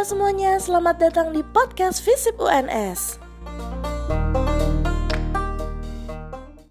Halo semuanya, selamat datang di podcast Visip UNS.